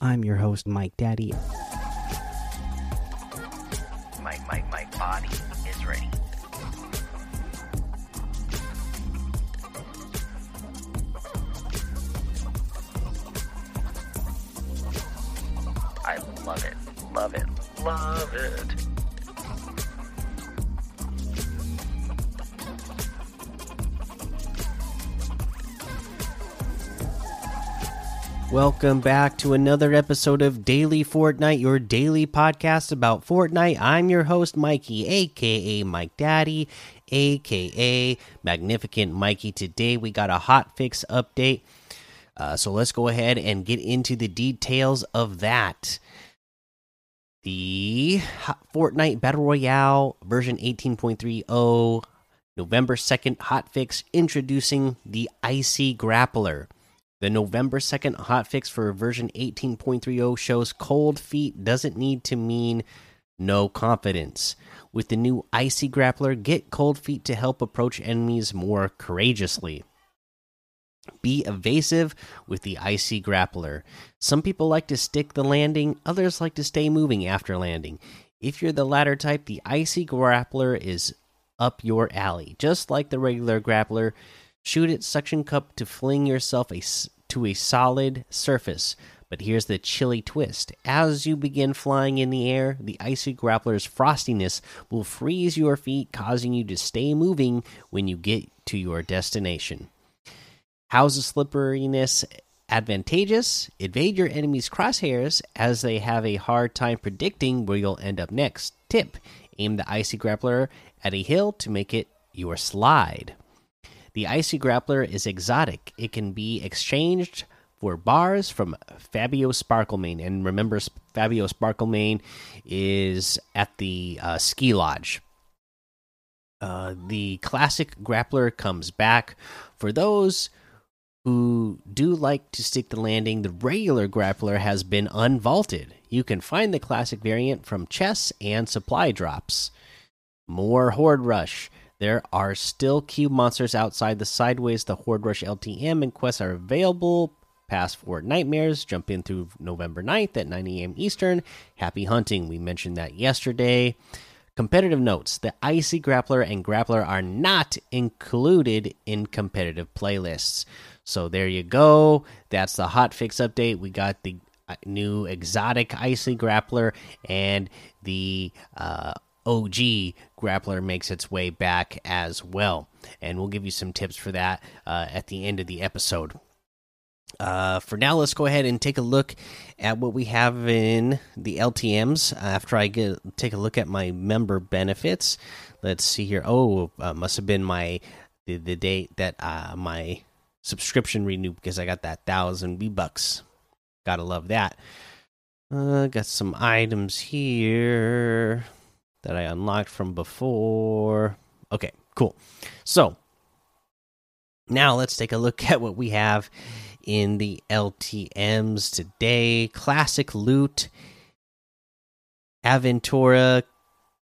I'm your host, Mike Daddy. My, my, my body is ready. I love it, love it, love it. Welcome back to another episode of Daily Fortnite, your daily podcast about Fortnite. I'm your host, Mikey, aka Mike Daddy, aka Magnificent Mikey. Today we got a hot fix update. Uh, so let's go ahead and get into the details of that. The Fortnite Battle Royale version 18.30, November 2nd hotfix introducing the Icy Grappler. The November 2nd hotfix for version 18.30 shows cold feet doesn't need to mean no confidence. With the new Icy Grappler, get cold feet to help approach enemies more courageously. Be evasive with the Icy Grappler. Some people like to stick the landing, others like to stay moving after landing. If you're the latter type, the Icy Grappler is up your alley. Just like the regular grappler, shoot its suction cup to fling yourself a, to a solid surface. But here's the chilly twist. As you begin flying in the air, the icy grappler's frostiness will freeze your feet, causing you to stay moving when you get to your destination. How's the slipperiness advantageous? Evade your enemy's crosshairs as they have a hard time predicting where you'll end up next. Tip Aim the icy grappler at a hill to make it your slide. The Icy Grappler is exotic. It can be exchanged for bars from Fabio Sparklemane. And remember, Fabio Sparklemane is at the uh, ski lodge. Uh, the classic grappler comes back. For those who do like to stick the landing, the regular grappler has been unvaulted. You can find the classic variant from chests and supply drops. More Horde Rush. There are still cube monsters outside the sideways. The Horde Rush LTM and quests are available past Fortnitemares. Jump in through November 9th at 9 a.m. Eastern. Happy hunting. We mentioned that yesterday. Competitive notes The Icy Grappler and Grappler are not included in competitive playlists. So there you go. That's the hotfix update. We got the uh, new exotic Icy Grappler and the uh, OG grappler makes its way back as well. And we'll give you some tips for that uh, at the end of the episode. Uh, for now, let's go ahead and take a look at what we have in the LTMs. After I get take a look at my member benefits, let's see here. Oh, uh, must have been my the, the date that uh, my subscription renewed because I got that thousand V bucks. Gotta love that. Uh, got some items here that I unlocked from before. Okay, cool. So now let's take a look at what we have in the LTMs today. Classic loot, Aventura,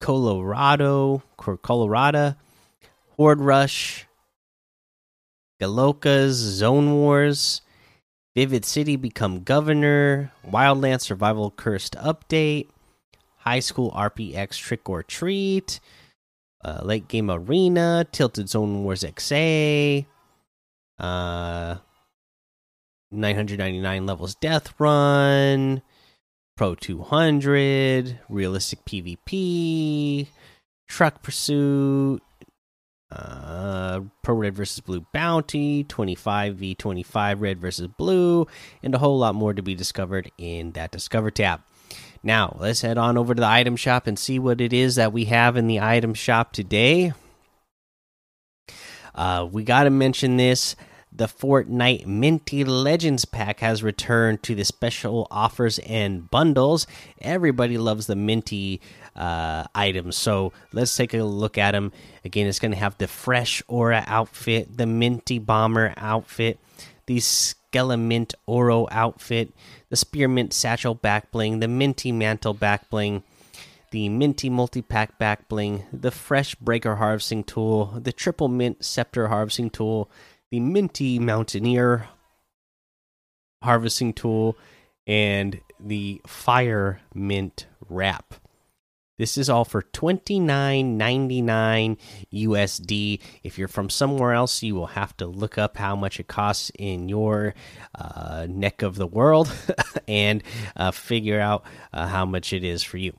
Colorado, Colorado, Horde Rush, Galokas, Zone Wars, Vivid City Become Governor, Wildland Survival Cursed Update, High School RPX Trick or Treat, uh, Late Game Arena, Tilted Zone Wars XA, uh, 999 levels Death Run, Pro 200, Realistic PvP, Truck Pursuit, uh, Pro Red versus Blue Bounty, 25 v 25 Red versus Blue, and a whole lot more to be discovered in that Discover tab. Now, let's head on over to the item shop and see what it is that we have in the item shop today. Uh, we got to mention this. The Fortnite Minty Legends pack has returned to the special offers and bundles. Everybody loves the Minty uh, items, so let's take a look at them. Again, it's going to have the Fresh Aura outfit, the Minty Bomber outfit, the Skelemint Oro outfit, the Spearmint Satchel back bling, the Minty Mantle back bling, the Minty Multi Pack back bling, the Fresh Breaker Harvesting Tool, the Triple Mint Scepter Harvesting Tool, the Minty Mountaineer Harvesting Tool, and the Fire Mint wrap. This is all for twenty nine ninety nine USD. If you're from somewhere else, you will have to look up how much it costs in your uh, neck of the world and uh, figure out uh, how much it is for you.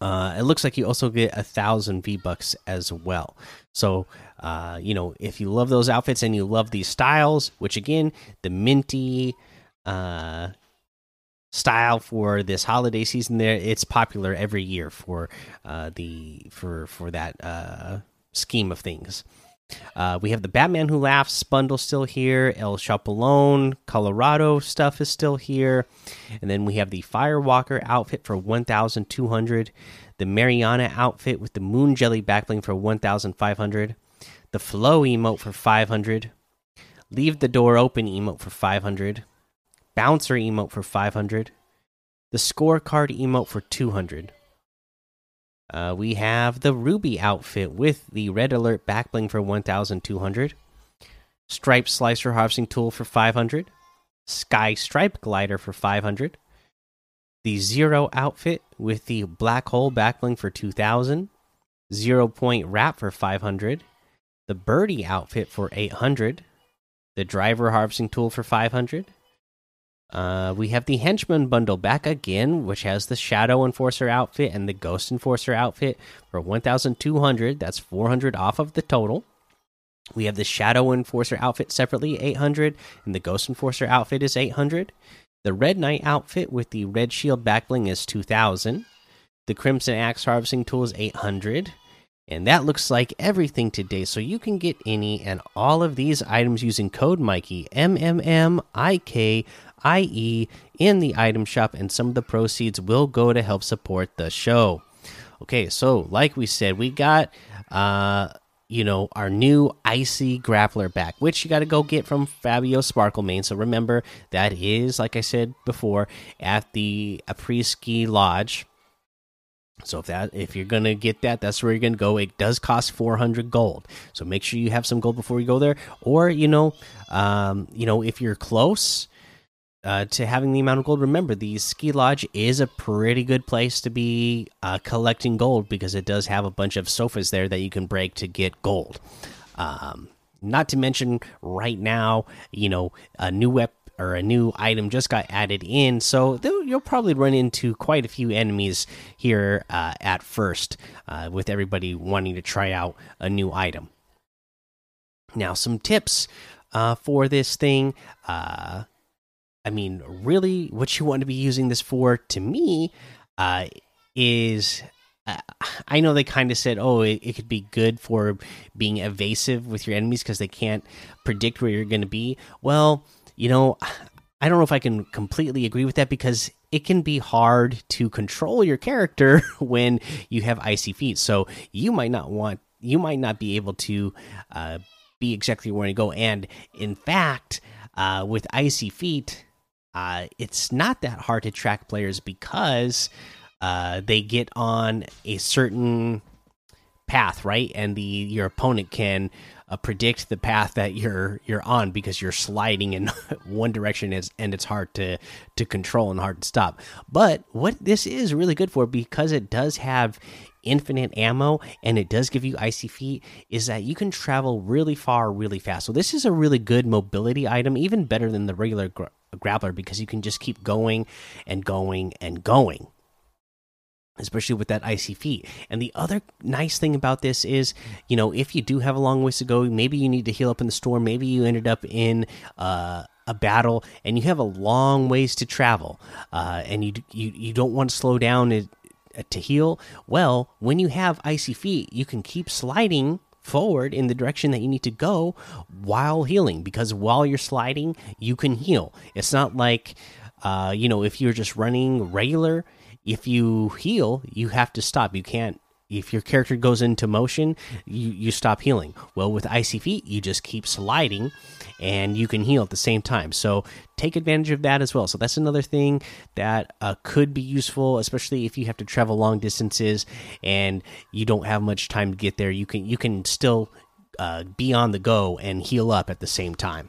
Uh, it looks like you also get a thousand V bucks as well. So, uh, you know, if you love those outfits and you love these styles, which again, the minty, uh, style for this holiday season there. It's popular every year for uh the for for that uh scheme of things. Uh we have the batman who laughs bundle still here el chapulín colorado stuff is still here and then we have the firewalker outfit for 1200 the mariana outfit with the moon jelly backbling for 1500 the flow emote for 500 leave the door open emote for 500 bouncer emote for 500 the scorecard emote for 200 uh, we have the ruby outfit with the red alert backbling for 1200 stripe slicer harvesting tool for 500 sky stripe glider for 500 the zero outfit with the black hole backbling for 2000 zero point wrap for 500 the birdie outfit for 800 the driver harvesting tool for 500 uh, we have the henchman bundle back again, which has the shadow enforcer outfit and the ghost enforcer outfit for 1,200. That's 400 off of the total. We have the shadow enforcer outfit separately, 800, and the ghost enforcer outfit is 800. The red knight outfit with the red shield backbling is 2,000. The crimson axe harvesting tool is 800. And that looks like everything today. So you can get any and all of these items using code Mikey M M M I K I E in the item shop, and some of the proceeds will go to help support the show. Okay, so like we said, we got uh you know our new icy grappler back which you got to go get from Fabio Sparklemane so remember that is like i said before at the Apres Ski lodge so if that if you're gonna get that, that's where you're gonna go. It does cost 400 gold, so make sure you have some gold before you go there. Or you know, um, you know if you're close uh, to having the amount of gold, remember the ski lodge is a pretty good place to be uh, collecting gold because it does have a bunch of sofas there that you can break to get gold. Um, not to mention, right now, you know, a new weapon or a new item just got added in, so you'll probably run into quite a few enemies here uh, at first, uh, with everybody wanting to try out a new item. Now, some tips uh, for this thing. I mean, really, what you want to be using this for, to me, uh, is uh, I know they kind of said, oh, it, it, could be good for being evasive with your enemies because they can't predict where you're going to be. Well, you know, I don't know if I can completely agree with that because it can be hard to control your character when you have icy feet. So you might not want, you might not be able to uh, be exactly where you go. And in fact, uh, with icy feet, uh, it's not that hard to track players because uh, they get on a certain path, right? And the your opponent can uh, predict the path that you're you're on because you're sliding in one direction is and it's hard to to control and hard to stop. But what this is really good for because it does have infinite ammo and it does give you icy feet is that you can travel really far really fast. So this is a really good mobility item even better than the regular gra grappler because you can just keep going and going and going especially with that icy feet. And the other nice thing about this is, you know, if you do have a long ways to go, maybe you need to heal up in the store, maybe you ended up in uh, a battle and you have a long ways to travel, uh, and you you you don't want to slow down to heal. Well, when you have icy feet, you can keep sliding forward in the direction that you need to go while healing because while you're sliding you can heal it's not like uh, you know if you're just running regular if you heal, you have to stop. You can't if your character goes into motion, you you stop healing. Well, with icy feet, you just keep sliding and you can heal at the same time. So take advantage of that as well. So that's another thing that uh, could be useful, especially if you have to travel long distances and you don't have much time to get there. You can you can still uh, be on the go and heal up at the same time.